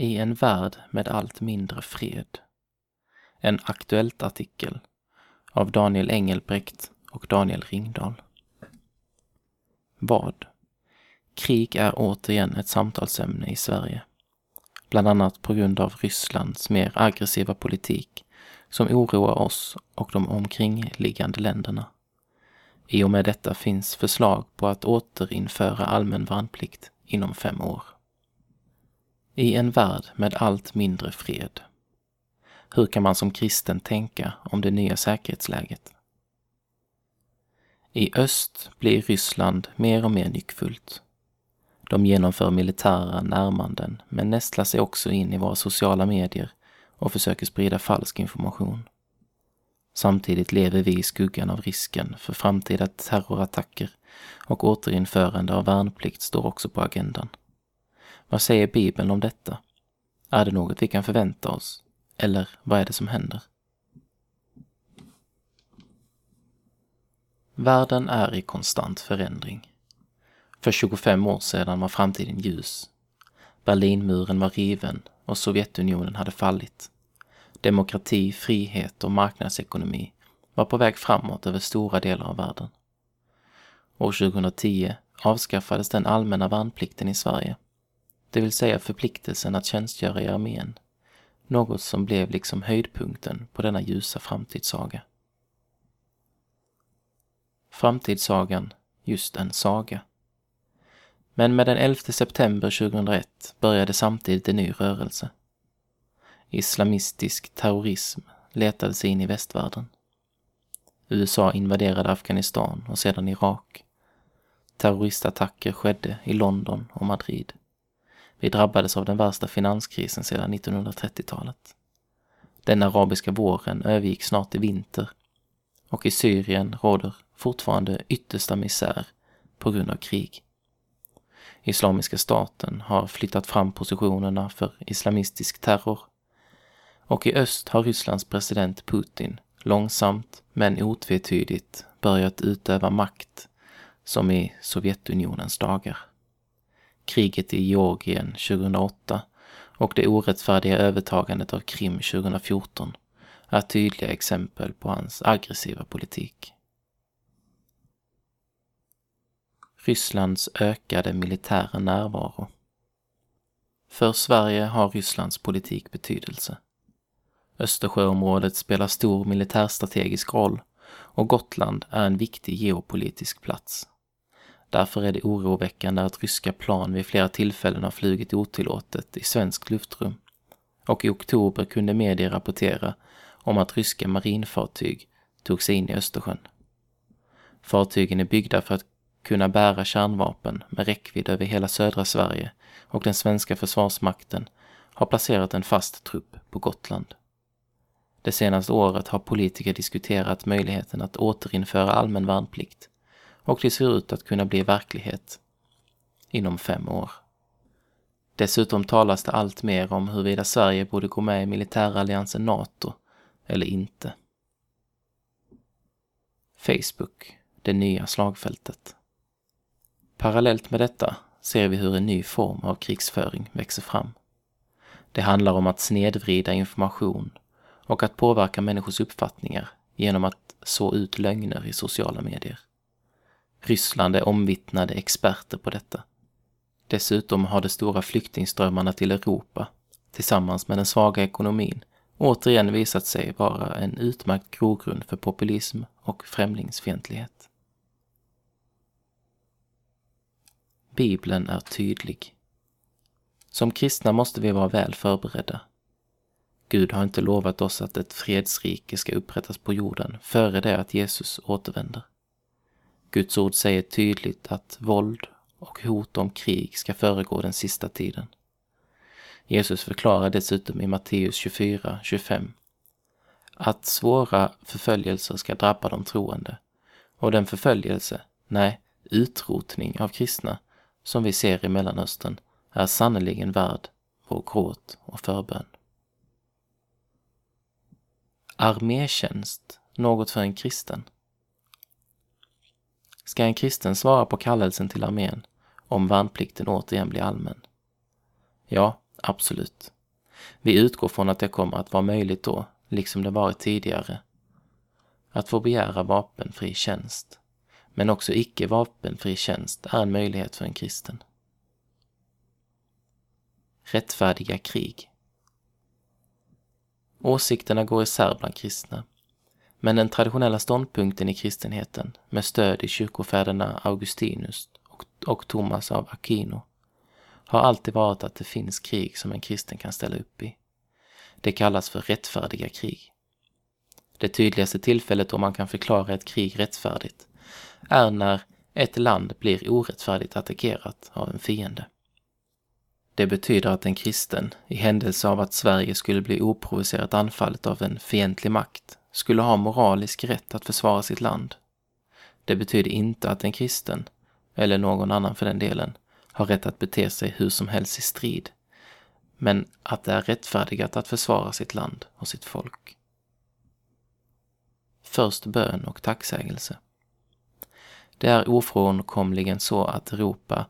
I en värld med allt mindre fred. En Aktuellt-artikel av Daniel Engelbrekt och Daniel Ringdahl. Vad? Krig är återigen ett samtalsämne i Sverige. Bland annat på grund av Rysslands mer aggressiva politik som oroar oss och de omkringliggande länderna. I och med detta finns förslag på att återinföra allmän värnplikt inom fem år. I en värld med allt mindre fred. Hur kan man som kristen tänka om det nya säkerhetsläget? I öst blir Ryssland mer och mer nyckfullt. De genomför militära närmanden men nästlar sig också in i våra sociala medier och försöker sprida falsk information. Samtidigt lever vi i skuggan av risken för framtida terrorattacker och återinförande av värnplikt står också på agendan. Vad säger Bibeln om detta? Är det något vi kan förvänta oss? Eller vad är det som händer? Världen är i konstant förändring. För 25 år sedan var framtiden ljus. Berlinmuren var riven och Sovjetunionen hade fallit. Demokrati, frihet och marknadsekonomi var på väg framåt över stora delar av världen. År 2010 avskaffades den allmänna värnplikten i Sverige, det vill säga förpliktelsen att tjänstgöra i armén, något som blev liksom höjdpunkten på denna ljusa framtidssaga. Framtidssagan, just en saga. Men med den 11 september 2001 började samtidigt en ny rörelse. Islamistisk terrorism letade sig in i västvärlden. USA invaderade Afghanistan och sedan Irak. Terroristattacker skedde i London och Madrid. Vi drabbades av den värsta finanskrisen sedan 1930-talet. Den arabiska våren övergick snart i vinter och i Syrien råder fortfarande yttersta misär på grund av krig. Islamiska staten har flyttat fram positionerna för islamistisk terror och i öst har Rysslands president Putin långsamt men otvetydigt börjat utöva makt som i Sovjetunionens dagar. Kriget i Georgien 2008 och det orättfärdiga övertagandet av Krim 2014 är tydliga exempel på hans aggressiva politik. Rysslands ökade militära närvaro. För Sverige har Rysslands politik betydelse. Östersjöområdet spelar stor militärstrategisk roll och Gotland är en viktig geopolitisk plats. Därför är det oroväckande att ryska plan vid flera tillfällen har flugit otillåtet i svenskt luftrum. Och i oktober kunde medier rapportera om att ryska marinfartyg tog sig in i Östersjön. Fartygen är byggda för att kunna bära kärnvapen med räckvidd över hela södra Sverige och den svenska försvarsmakten har placerat en fast trupp på Gotland. Det senaste året har politiker diskuterat möjligheten att återinföra allmän värnplikt och det ser ut att kunna bli verklighet inom fem år. Dessutom talas det allt mer om huruvida Sverige borde gå med i militäralliansen NATO eller inte. Facebook, det nya slagfältet. Parallellt med detta ser vi hur en ny form av krigsföring växer fram. Det handlar om att snedvrida information och att påverka människors uppfattningar genom att så ut lögner i sociala medier. Ryssland är omvittnade experter på detta. Dessutom har de stora flyktingströmmarna till Europa, tillsammans med den svaga ekonomin, återigen visat sig vara en utmärkt grogrund för populism och främlingsfientlighet. Bibeln är tydlig. Som kristna måste vi vara väl förberedda. Gud har inte lovat oss att ett fredsrike ska upprättas på jorden före det att Jesus återvänder. Guds ord säger tydligt att våld och hot om krig ska föregå den sista tiden. Jesus förklarar dessutom i Matteus 24, 25 att svåra förföljelser ska drabba de troende och den förföljelse, nej, utrotning av kristna som vi ser i Mellanöstern är sannerligen värd vår gråt och förbön. Armétjänst något för en kristen? Ska en kristen svara på kallelsen till armén om värnplikten återigen blir allmän? Ja, Absolut. Vi utgår från att det kommer att vara möjligt då, liksom det varit tidigare, att få begära vapenfri tjänst. Men också icke vapenfri tjänst är en möjlighet för en kristen. Rättfärdiga krig. Åsikterna går isär bland kristna. Men den traditionella ståndpunkten i kristenheten, med stöd i kyrkofäderna Augustinus och, och Thomas av Aquino, har alltid varit att det finns krig som en kristen kan ställa upp i. Det kallas för rättfärdiga krig. Det tydligaste tillfället då man kan förklara ett krig rättfärdigt är när ett land blir orättfärdigt attackerat av en fiende. Det betyder att en kristen, i händelse av att Sverige skulle bli oprovocerat anfallet av en fientlig makt, skulle ha moralisk rätt att försvara sitt land. Det betyder inte att en kristen, eller någon annan för den delen, har rätt att bete sig hur som helst i strid, men att det är rättfärdigat att försvara sitt land och sitt folk. Först bön och tacksägelse. Det är ofrånkomligen så att Europa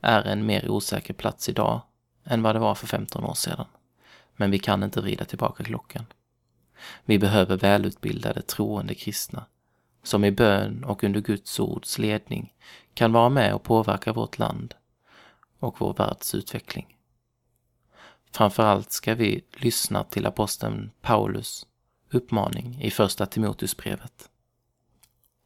är en mer osäker plats idag än vad det var för 15 år sedan. Men vi kan inte vrida tillbaka klockan. Vi behöver välutbildade troende kristna som i bön och under Guds ords ledning kan vara med och påverka vårt land och vår världs utveckling. Framförallt ska vi lyssna till aposteln Paulus uppmaning i första Timoteusbrevet.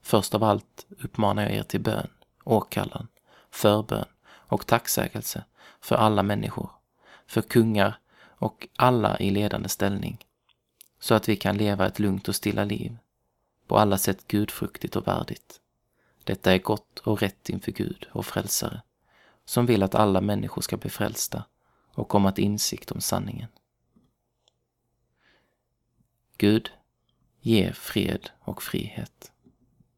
Först av allt uppmanar jag er till bön, åkallan, förbön och tacksägelse för alla människor, för kungar och alla i ledande ställning, så att vi kan leva ett lugnt och stilla liv, på alla sätt gudfruktigt och värdigt. Detta är gott och rätt inför Gud och frälsare, som vill att alla människor ska bli frälsta och komma till insikt om sanningen. Gud, ge fred och frihet.